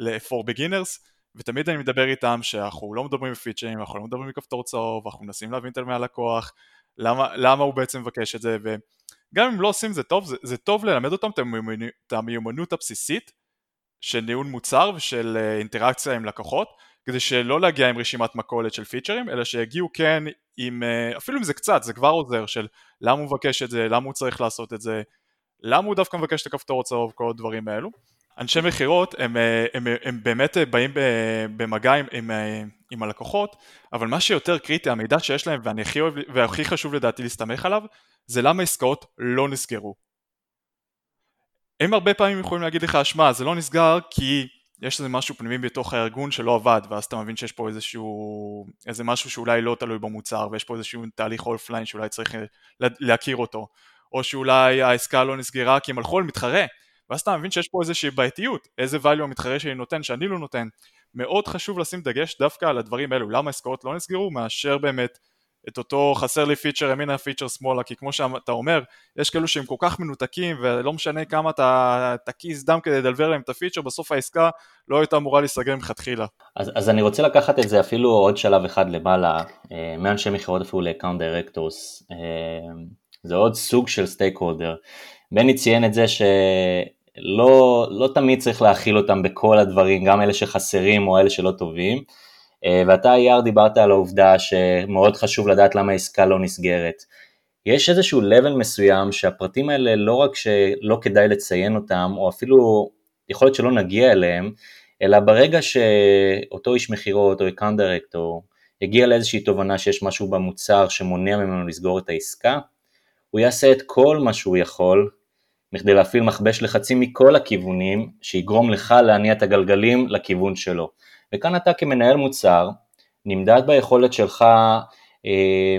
uh, for beginners, ותמיד אני מדבר איתם שאנחנו לא מדברים בפיצ'רים, אנחנו לא מדברים בכפתור צהוב, אנחנו מנסים להבין את מהלקוח, למה, למה הוא בעצם מבקש את זה, וגם אם לא עושים זה טוב, זה, זה טוב ללמד אותם את המיומנות הבסיסית של ניהול מוצר ושל uh, אינטראקציה עם לקוחות, כדי שלא להגיע עם רשימת מכולת של פיצ'רים, אלא שיגיעו כן עם, אה, אפילו אם זה קצת, זה כבר עוזר של למה הוא מבקש את זה, למה הוא צריך לעשות את זה, למה הוא דווקא מבקש את הכפתור הצהוב, כל הדברים האלו. אנשי מכירות הם, אה, הם, הם, הם באמת באים במגע עם, עם, אה, עם הלקוחות, אבל מה שיותר קריטי, המידע שיש להם ואני הכי אוהב, והכי חשוב לדעתי להסתמך עליו, זה למה עסקאות לא נסגרו. הם הרבה פעמים יכולים להגיד לך, שמע, זה לא נסגר כי יש איזה משהו פנימי בתוך הארגון שלא עבד ואז אתה מבין שיש פה איזשהו איזה משהו שאולי לא תלוי במוצר ויש פה איזשהו תהליך offline שאולי צריך אה, להכיר אותו או שאולי העסקה לא נסגרה כי הם הלכו על מתחרה ואז אתה מבין שיש פה איזושהי בעייתיות איזה value המתחרה שלי נותן שאני לא נותן מאוד חשוב לשים דגש דווקא על הדברים האלו למה עסקאות לא נסגרו מאשר באמת את אותו חסר לי פיצ'ר ימינה פיצ'ר שמאלה כי כמו שאתה אומר יש כאלו שהם כל כך מנותקים ולא משנה כמה אתה תקיס דם כדי לדלבר להם את הפיצ'ר בסוף העסקה לא הייתה אמורה להיסגר מלכתחילה. אז, אז אני רוצה לקחת את זה אפילו עוד שלב אחד למעלה אה, מאנשי מכירות אפילו ל account directors אה, זה עוד סוג של stakeholder. בני ציין את זה שלא לא תמיד צריך להכיל אותם בכל הדברים גם אלה שחסרים או אלה שלא טובים. אה, ואתה יאיר דיברת על העובדה שמאוד חשוב לדעת למה העסקה לא נסגרת. יש איזשהו level מסוים שהפרטים האלה לא רק שלא כדאי לציין אותם, או אפילו יכול להיות שלא נגיע אליהם, אלא ברגע שאותו איש מכירות או account director יגיע לאיזושהי תובנה שיש משהו במוצר שמונע ממנו לסגור את העסקה, הוא יעשה את כל מה שהוא יכול בכדי להפעיל מכבש לחצים מכל הכיוונים, שיגרום לך להניע את הגלגלים לכיוון שלו. וכאן אתה כמנהל מוצר נמדד ביכולת שלך אה,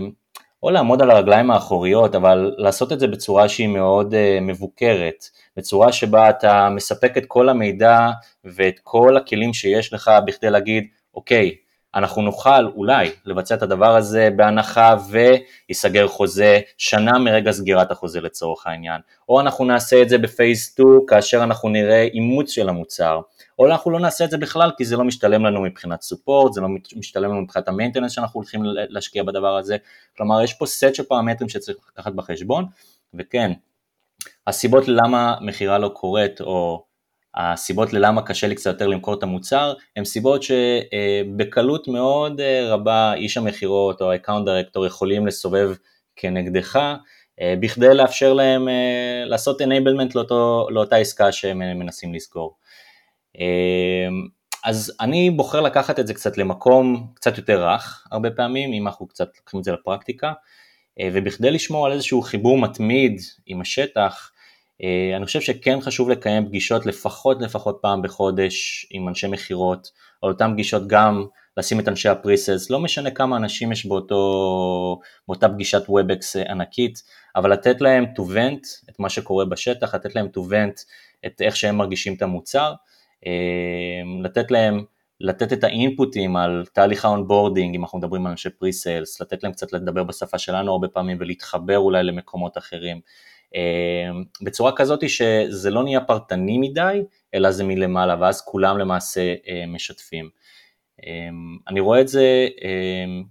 או לעמוד על הרגליים האחוריות, אבל לעשות את זה בצורה שהיא מאוד אה, מבוקרת, בצורה שבה אתה מספק את כל המידע ואת כל הכלים שיש לך בכדי להגיד, אוקיי, אנחנו נוכל אולי לבצע את הדבר הזה בהנחה וייסגר חוזה שנה מרגע סגירת החוזה לצורך העניין, או אנחנו נעשה את זה בפייס 2 כאשר אנחנו נראה אימוץ של המוצר, או אנחנו לא נעשה את זה בכלל כי זה לא משתלם לנו מבחינת סופורט, זה לא משתלם לנו מבחינת המיינטננס שאנחנו הולכים להשקיע בדבר הזה, כלומר יש פה סט של פרמטרים שצריך לקחת בחשבון, וכן, הסיבות ללמה מכירה לא קורית או הסיבות ללמה קשה לי קצת יותר למכור את המוצר, הן סיבות שבקלות מאוד אה, רבה איש המכירות או ה-account director יכולים לסובב כנגדך, אה, בכדי לאפשר להם אה, לעשות enablement לאותו, לאותה עסקה שהם מנסים לסגור. אז אני בוחר לקחת את זה קצת למקום קצת יותר רך הרבה פעמים, אם אנחנו קצת לוקחים את זה לפרקטיקה, ובכדי לשמור על איזשהו חיבור מתמיד עם השטח, אני חושב שכן חשוב לקיים פגישות לפחות לפחות פעם בחודש עם אנשי מכירות, או אותן פגישות גם לשים את אנשי ה presales, לא משנה כמה אנשים יש באותו, באותה פגישת Webex ענקית, אבל לתת להם to vent את מה שקורה בשטח, לתת להם to vent את איך שהם מרגישים את המוצר, אה, לתת להם, לתת את האינפוטים על תהליך ה onboarding, אם אנחנו מדברים על אנשי presales, לתת להם קצת לדבר בשפה שלנו הרבה פעמים ולהתחבר אולי למקומות אחרים. אמ, בצורה כזאת שזה לא נהיה פרטני מדי, אלא זה מלמעלה, ואז כולם למעשה אה, משתפים. אמ, אני רואה את זה אמ,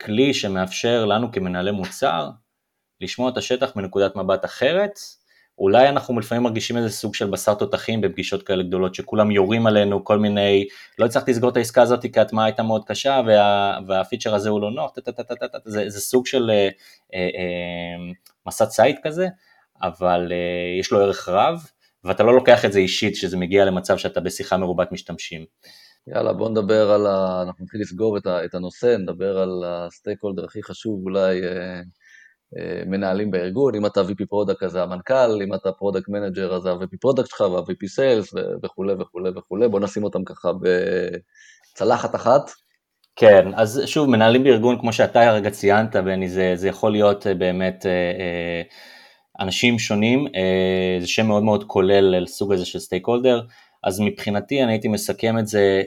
ככלי שמאפשר לנו כמנהלי מוצר לשמוע את השטח מנקודת מבט אחרת, אולי אנחנו לפעמים מרגישים איזה סוג של בשר תותחים בפגישות כאלה גדולות, שכולם יורים עלינו כל מיני, לא הצלחתי לסגור את העסקה הזאת כי ההטמעה הייתה מאוד קשה וה, והפיצ'ר הזה הוא לא נוח, זה, זה סוג של אה, אה, מסע ציד כזה, אבל אה, יש לו ערך רב, ואתה לא לוקח את זה אישית שזה מגיע למצב שאתה בשיחה מרובת משתמשים. יאללה, בוא נדבר על ה... אנחנו נתחיל לסגור את הנושא, נדבר על ה stakeholder הכי חשוב אולי אה, מנהלים בארגון, אם אתה VP product אז זה המנכ"ל, אם אתה product manager אז זה ה-VP product שלך וה-VP sales וכולי וכולי וכולי, בוא נשים אותם ככה בצלחת אחת. כן, אז שוב, מנהלים בארגון, כמו שאתה הרגע ציינת, בני, זה, זה יכול להיות אה, באמת אה, אנשים שונים, זה שם מאוד מאוד כולל לסוג הזה של סטייק הולדר, אז מבחינתי אני הייתי מסכם את זה,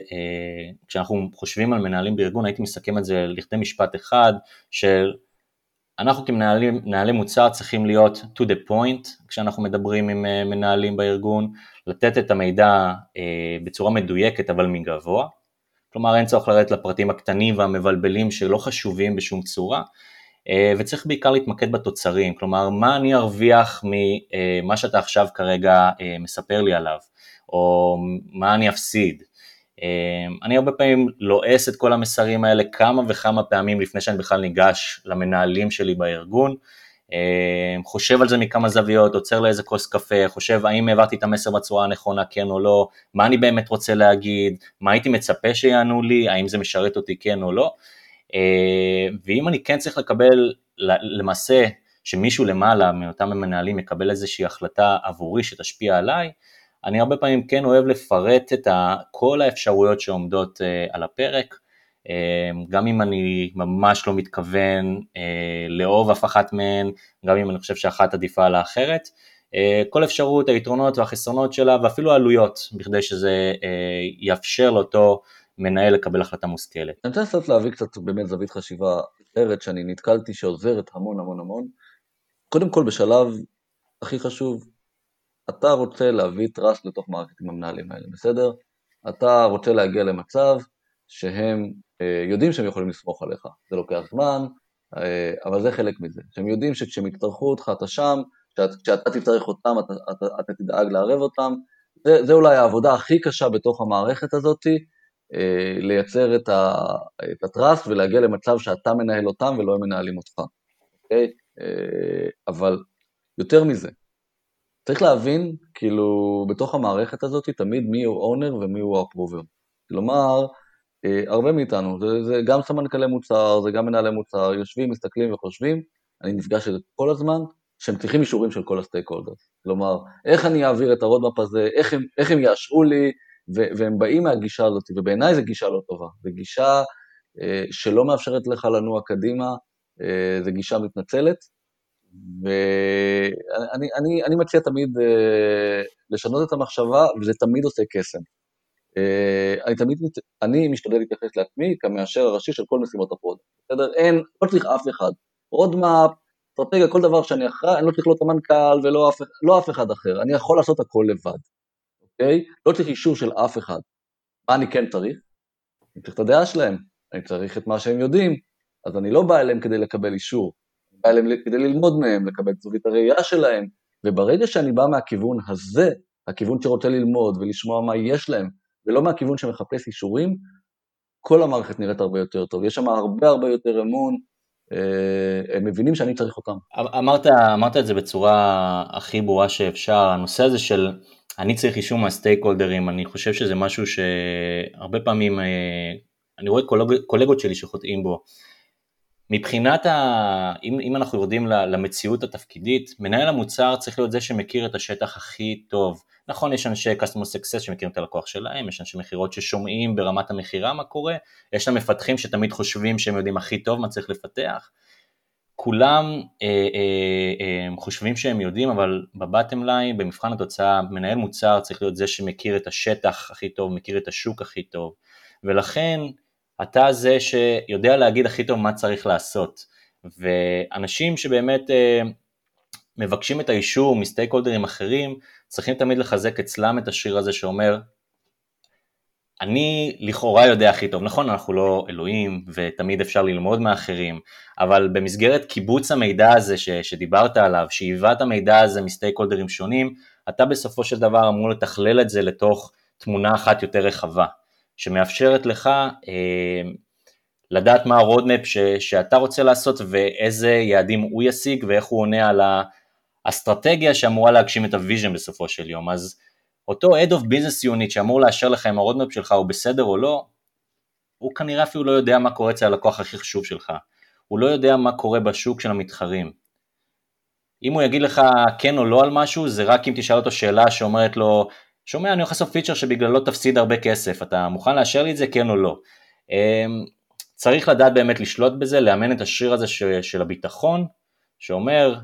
כשאנחנו חושבים על מנהלים בארגון, הייתי מסכם את זה לכדי משפט אחד של אנחנו כמנהלי מוצר צריכים להיות to the point כשאנחנו מדברים עם אה, מנהלים בארגון, לתת את המידע אה, בצורה מדויקת אבל מגבוה, כלומר אין צורך לרדת לפרטים הקטנים והמבלבלים שלא חשובים בשום צורה, אה, וצריך בעיקר להתמקד בתוצרים, כלומר מה אני ארוויח ממה שאתה עכשיו כרגע מספר לי עליו, או מה אני אפסיד, אני הרבה פעמים לועס את כל המסרים האלה כמה וכמה פעמים לפני שאני בכלל ניגש למנהלים שלי בארגון, חושב על זה מכמה זוויות, עוצר לאיזה כוס קפה, חושב האם העברתי את המסר בצורה הנכונה, כן או לא, מה אני באמת רוצה להגיד, מה הייתי מצפה שיענו לי, האם זה משרת אותי כן או לא, אמ, ואם אני כן צריך לקבל למעשה שמישהו למעלה מאותם המנהלים יקבל איזושהי החלטה עבורי שתשפיע עליי, אני הרבה פעמים כן אוהב לפרט את כל האפשרויות שעומדות אה, על הפרק, אה, גם אם אני ממש לא מתכוון אה, לאהוב אף אחת מהן, גם אם אני חושב שאחת עדיפה על האחרת, כל אפשרות, היתרונות והחסרונות שלה ואפילו העלויות, בכדי שזה יאפשר לאותו מנהל לקבל החלטה מושכלת. אני רוצה לנסות להביא קצת באמת זווית חשיבה אחרת שאני נתקלתי שעוזרת המון המון המון. קודם כל בשלב הכי חשוב, אתה רוצה להביא טראסט לתוך מערכת עם המנהלים האלה, בסדר? אתה רוצה להגיע למצב שהם אה, יודעים שהם יכולים לסמוך עליך, זה לוקח זמן, אה, אבל זה חלק מזה, שהם יודעים שכשהם יצטרכו אותך אתה שם, שאת, כשאתה תצטרך אותם אתה, אתה, אתה תדאג לערב אותם, זה, זה אולי העבודה הכי קשה בתוך המערכת הזאת, אה, לייצר את, את הטראסט ולהגיע למצב שאתה מנהל אותם ולא הם מנהלים אותך, אוקיי? אה, אבל יותר מזה, צריך להבין, כאילו, בתוך המערכת הזאת, תמיד מי הוא אונר ומי הוא הפרובר. כלומר, הרבה מאיתנו, זה, זה גם סמנכ"לי מוצר, זה גם מנהלי מוצר, יושבים, מסתכלים וחושבים, אני נפגש זה כל הזמן, שהם צריכים אישורים של כל ה stakeholders. כלומר, איך אני אעביר את ה roadmap הזה, איך הם, איך הם יאשרו לי, ו, והם באים מהגישה הזאת, ובעיניי זו גישה לא טובה, זו גישה אה, שלא מאפשרת לך לנוע קדימה, אה, זו גישה מתנצלת, ואני אני, אני מציע תמיד uh, לשנות את המחשבה, וזה תמיד עושה קסם. אני תמיד, אני משתדל להתייחס לעצמי כמאשר הראשי של כל משימות ה product, בסדר? אין, לא צריך אף אחד. roadmap, אסטרטגיה, כל דבר שאני אחראי, אני לא צריך לא את המנכ"ל ולא אף, לא אף אחד אחר, אני יכול לעשות הכל לבד, אוקיי? לא צריך אישור של אף אחד. מה אני כן צריך? אני צריך את הדעה שלהם, אני צריך את מה שהם יודעים, אז אני לא בא אליהם כדי לקבל אישור, אני בא אליהם כדי ללמוד מהם, לקבל את זווית הראייה שלהם, וברגע שאני בא מהכיוון הזה, הכיוון שרוצה ללמוד ולשמוע מה יש להם, ולא מהכיוון שמחפש אישורים, כל המערכת נראית הרבה יותר טוב. יש שם הרבה הרבה יותר אמון, אה, הם מבינים שאני צריך אותם. אמ-, אמרת, אמרת את זה בצורה הכי ברורה שאפשר, הנושא הזה של אני צריך אישור מהסטייק הולדרים, אני חושב שזה משהו שהרבה פעמים אה, אני רואה קולג, קולגות שלי שחוטאים בו. מבחינת ה... אם, אם אנחנו יורדים למציאות התפקידית, מנהל המוצר צריך להיות זה שמכיר את השטח הכי טוב. נכון, יש אנשי customer success שמכירים את הלקוח שלהם, יש אנשי מכירות ששומעים ברמת המכירה מה קורה, יש להם מפתחים שתמיד חושבים שהם יודעים הכי טוב מה צריך לפתח. כולם אה, אה, אה, חושבים שהם יודעים, אבל בבטם ליין, במבחן התוצאה, מנהל מוצר צריך להיות זה שמכיר את השטח הכי טוב, מכיר את השוק הכי טוב, ולכן אתה זה שיודע להגיד הכי טוב מה צריך לעשות. ואנשים שבאמת אה, מבקשים את האישור מסטייק הולדרים אחרים, צריכים תמיד לחזק אצלם את השיר הזה שאומר, אני לכאורה יודע הכי טוב, נכון אנחנו לא אלוהים ותמיד אפשר ללמוד מאחרים, אבל במסגרת קיבוץ המידע הזה ש, שדיברת עליו, שאיבת המידע הזה מסטייק הולדרים שונים, אתה בסופו של דבר אמור לתכלל את זה לתוך תמונה אחת יותר רחבה. שמאפשרת לך אה, לדעת מה ה roadmap ש, שאתה רוצה לעשות ואיזה יעדים הוא ישיג ואיך הוא עונה על האסטרטגיה שאמורה להגשים את ה vision בסופו של יום. אז אותו Head of Business Unit שאמור לאשר לך אם ה roadmap שלך הוא בסדר או לא, הוא כנראה אפילו לא יודע מה קורה אצל הלקוח הכי חשוב שלך. הוא לא יודע מה קורה בשוק של המתחרים. אם הוא יגיד לך כן או לא על משהו, זה רק אם תשאל אותו שאלה שאומרת לו, שומע, אני הולך לעשות פיצ'ר שבגללו תפסיד הרבה כסף, אתה מוכן לאשר לי את זה, כן או לא? אמ, צריך לדעת באמת לשלוט בזה, לאמן את השריר הזה של הביטחון, שאומר,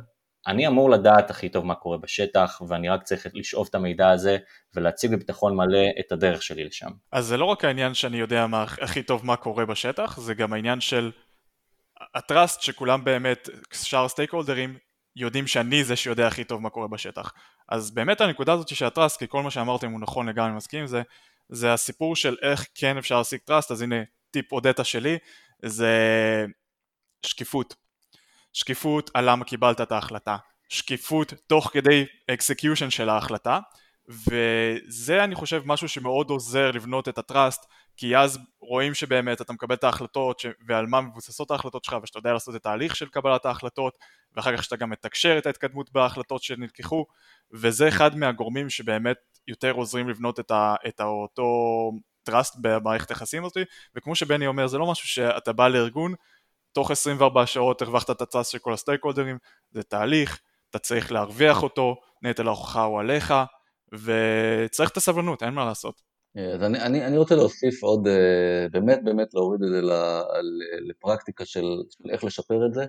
אני אמור לדעת הכי טוב מה קורה בשטח, ואני רק צריך לשאוב את המידע הזה ולהציג בביטחון מלא את הדרך שלי לשם. אז זה לא רק העניין שאני יודע מה, הכי טוב מה קורה בשטח, זה גם העניין של ה trust שכולם באמת, שאר ה stakeholderים, יודעים שאני זה שיודע הכי טוב מה קורה בשטח. אז באמת הנקודה הזאת של ה trust, כי כל מה שאמרתם הוא נכון לגמרי, אני מסכים עם זה, זה הסיפור של איך כן אפשר להשיג trust, אז הנה טיפ אודטה שלי, זה שקיפות. שקיפות על למה קיבלת את ההחלטה. שקיפות תוך כדי execution של ההחלטה, וזה אני חושב משהו שמאוד עוזר לבנות את ה trust כי אז רואים שבאמת אתה מקבל את ההחלטות ש... ועל מה מבוססות ההחלטות שלך ושאתה יודע לעשות את ההליך של קבלת ההחלטות ואחר כך שאתה גם מתקשר את ההתקדמות בהחלטות שנלקחו וזה אחד מהגורמים שבאמת יותר עוזרים לבנות את, ה... את אותו טראסט במערכת היחסים הזאת וכמו שבני אומר זה לא משהו שאתה בא לארגון תוך 24 שעות הרווחת את הטראסט של כל הסטייק הולדרים זה תהליך אתה צריך להרוויח אותו נטל ההוכחה הוא עליך וצריך את הסבלנות אין מה לעשות אז אני, אני, אני רוצה להוסיף עוד, אה, באמת באמת להוריד את זה לפרקטיקה של, של איך לשפר את זה,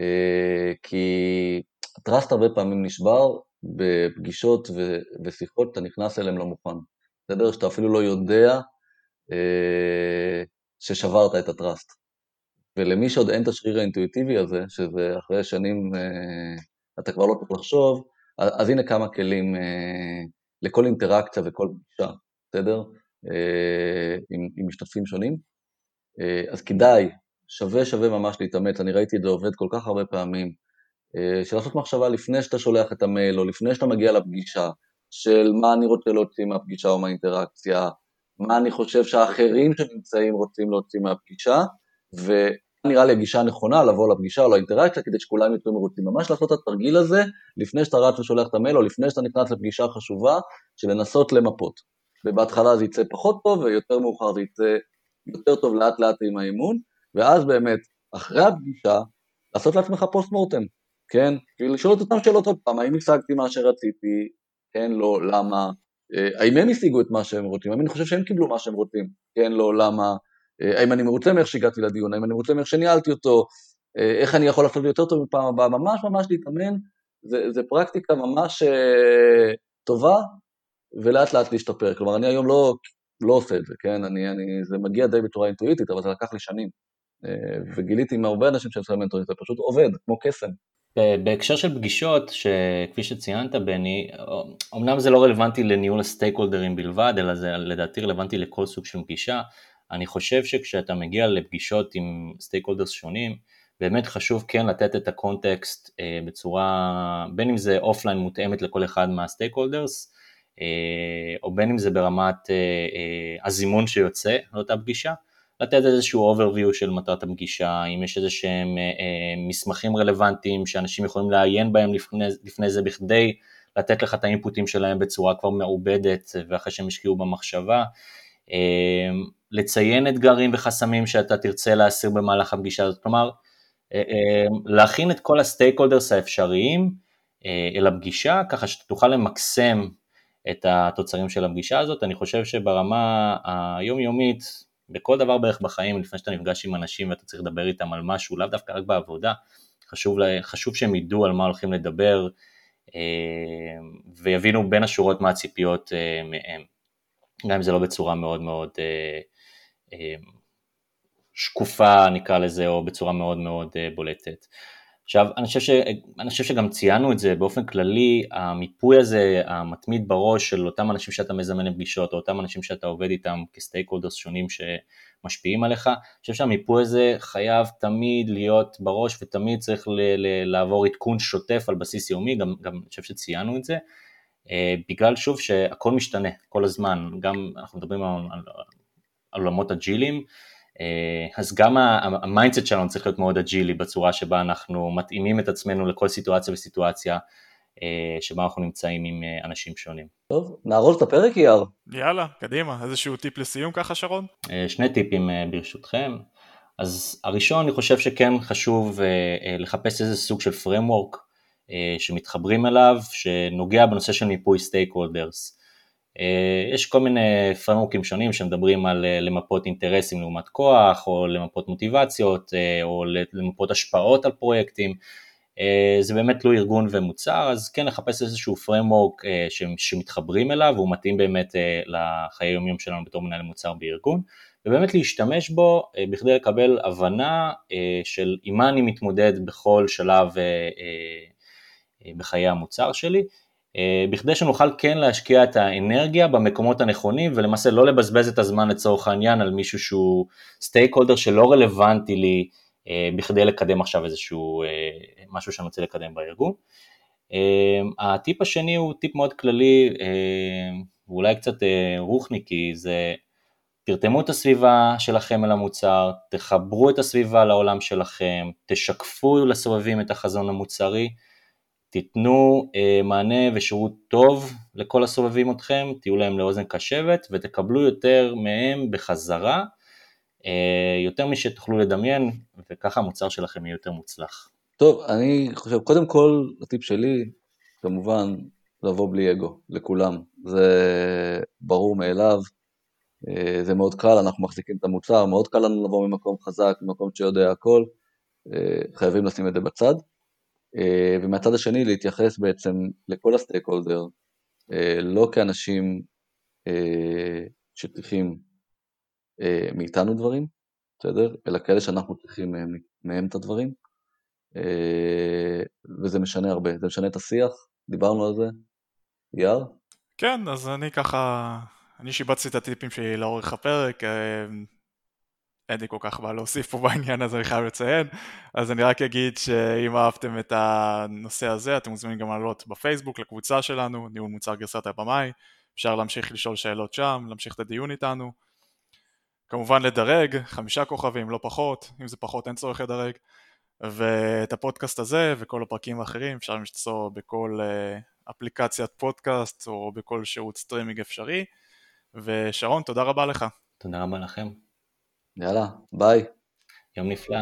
אה, כי הטראסט הרבה פעמים נשבר בפגישות ושיחות, אתה נכנס אליהם לא מוכן. בסדר? שאתה אפילו לא יודע אה, ששברת את הטראסט. ולמי שעוד אין את השריר האינטואיטיבי הזה, שזה אחרי שנים אתה כבר לא צריך לחשוב, אז, הנה כמה כלים לכל אינטראקציה וכל פגישה. בסדר? אה, עם, עם משתתפים שונים. אה, אז כדאי, שווה שווה ממש להתאמץ, אני ראיתי את זה עובד כל כך הרבה פעמים, אה, של לעשות מחשבה לפני שאתה שולח את המייל, או לפני שאתה מגיע לפגישה, של מה אני רוצה להוציא מהפגישה או מהאינטראקציה, מה אני חושב שהאחרים שנמצאים רוצים להוציא מהפגישה, ונראה לי הגישה הנכונה לבוא לפגישה או לאינטראקציה כדי שכולם יצאו מרוצים. ממש לעשות את התרגיל הזה לפני שאתה רץ ושולח את המייל, או לפני שאתה נכנס לפגישה חשובה, של לנסות למפות. ובהתחלה זה יצא פחות טוב, ויותר מאוחר זה יצא יותר טוב לאט לאט עם האימון, ואז באמת, אחרי הפגישה, לעשות לעצמך פוסט מורטם, כן? כאילו לשאול את אותן שאלות עוד פעם, האם השגתי מה שרציתי, כן, לא, למה, אה, האם הם השיגו את מה שהם רוצים, האם אני חושב שהם קיבלו מה שהם רוצים, כן, לא, למה, האם אני מרוצה מאיך שהגעתי לדיון, האם אני מרוצה מאיך שניהלתי אותו, אה, איך אני יכול לעשות יותר טוב מפעם הבאה, ממש ממש להתאמן, זה, זה פרקטיקה ממש טובה ולאט לאט להשתפר. כלומר, אני היום לא, לא עושה את זה, כן? אני, אני, זה מגיע די בצורה אינטואיטית, אבל זה לקח לי שנים. אה, וגיליתי עם הרבה אנשים שאני עושה מנטורית, זה פשוט עובד, כמו קסם. בהקשר של פגישות, שכפי שציינת בני, אמנם זה לא רלוונטי לניהול ה stakeholderים בלבד, אלא זה לדעתי רלוונטי לכל סוג של פגישה. אני חושב שכשאתה מגיע לפגישות עם stakeholders שונים, באמת חשוב כן לתת את ה context אה, בצורה, בין אם זה offline מותאמת לכל אחד מה stakeholders, אה, או בין אם זה ברמת אה, הזימון שיוצא לאותה פגישה, לתת איזשהו overview של מטרת הפגישה, אם יש איזה שהם מסמכים רלוונטיים שאנשים יכולים לעיין בהם לפני, לפני זה בכדי לתת לך את האינפוטים שלהם בצורה כבר מעובדת ואחרי שהם השקיעו במחשבה, לציין אתגרים וחסמים שאתה תרצה להסיר במהלך הפגישה הזאת, כלומר אה, אה, להכין את כל הסטייק הולדרס האפשריים אה, אל הפגישה, ככה שאתה תוכל למקסם את התוצרים של הפגישה הזאת. אני חושב שברמה היומיומית, בכל דבר בערך בחיים, לפני שאתה נפגש עם אנשים ואתה צריך לדבר איתם על משהו, לאו דווקא רק בעבודה, חשוב, חשוב שהם ידעו על מה הולכים לדבר ויבינו בין השורות מה הציפיות מהם, גם אם זה לא בצורה מאוד מאוד שקופה נקרא לזה, או בצורה מאוד מאוד אה, בולטת. עכשיו, אני חושב, ש, אני חושב שגם ציינו את זה באופן כללי, המיפוי הזה המתמיד בראש של אותם אנשים שאתה מזמן לפגישות, או אותם אנשים שאתה עובד איתם כסטייק הולדרס שונים שמשפיעים עליך, אני חושב שהמיפוי הזה חייב תמיד להיות בראש ותמיד צריך ל, ל, לעבור עדכון שוטף על בסיס יומי, גם, גם אני חושב שציינו את זה, אה, בגלל שוב שהכל משתנה כל הזמן, גם אנחנו מדברים על, על עולמות אג'ילים, אה, אז גם ה mindset שלנו צריך להיות מאוד אג'ילי בצורה שבה אנחנו מתאימים את עצמנו לכל סיטואציה וסיטואציה אה, שבה אנחנו נמצאים עם אה, אנשים שונים. טוב, נארוז את הפרק יאיר. יאללה, קדימה, איזשהו טיפ לסיום ככה שרון? שני טיפים ברשותכם. אז הראשון, אני חושב שכן חשוב לחפש איזה סוג של framework שמתחברים אליו, שנוגע בנושא של מיפוי stakeholders. אה, יש כל מיני framework ים שונים שמדברים על אה, למפות אינטרסים לעומת כוח, או למפות מוטיבציות, אה, או למפות השפעות על פרויקטים. זה באמת תלוי ארגון ומוצר, אז כן לחפש איזשהו framework שמתחברים אליו, והוא מתאים באמת לחיי יומיום שלנו בתור מנהל מוצר בארגון, ובאמת להשתמש בו בכדי לקבל הבנה של עם מה אני מתמודד בכל שלב בחיי המוצר שלי. אה, בכדי שנוכל כן להשקיע את האנרגיה במקומות הנכונים ולמעשה לא לבזבז את הזמן לצורך העניין על מישהו שהוא סטייק הולדר שלא רלוונטי לי אה, בכדי לקדם עכשיו איזשהו אה, משהו שאני רוצה לקדם בארגון. הטיפ השני הוא טיפ מאוד כללי ואולי קצת רוחניקי, זה תרתמו את הסביבה שלכם אל המוצר, תחברו את הסביבה לעולם שלכם, תשקפו לסובבים את החזון המוצרי תיתנו אה, מענה ושירות טוב לכל הסובבים אתכם, תהיו להם לאוזן קשבת ותקבלו יותר מהם בחזרה, אה, יותר משתוכלו לדמיין, וככה המוצר שלכם יהיה יותר מוצלח. טוב, אני חושב, קודם כל, הטיפ שלי, כמובן, לבוא בלי אגו, לכולם. זה ברור מאליו, אה, זה מאוד קל, אנחנו מחזיקים את המוצר, מאוד קל לנו לבוא ממקום חזק, ממקום שיודע הכל, אה, חייבים לשים את זה בצד. אה, ומהצד השני להתייחס בעצם לכל הסטייק הולדר, אה, לא כאנשים אה, שצריכים מאיתנו דברים, בסדר? אלא כאלה שאנחנו צריכים מהם, מהם את הדברים, וזה משנה הרבה, זה משנה את השיח, דיברנו על זה, יאר? כן, אז אני ככה, אני שיבצתי את הטיפים שלי לאורך הפרק, אין לי כל כך מה להוסיף פה בעניין הזה, אני חייב לציין. אז אני רק אגיד שאם אהבתם את הנושא הזה, אתם מוזמנים גם לעלות בפייסבוק לקבוצה שלנו, ניהול מוצר גרסת הבמאי. אפשר להמשיך לשאול שאלות שם, להמשיך את הדיון איתנו. כמובן לדרג, חמישה כוכבים, לא פחות, אם זה פחות אין צורך לדרג. ואת הפודקאסט הזה וכל הפרקים האחרים אפשר למצוא בכל אה, אפליקציית פודקאסט או בכל שירות סטרימינג אפשרי. ושרון, תודה רבה לך. תודה רבה לכם. יאללה, ביי. יום נפלא.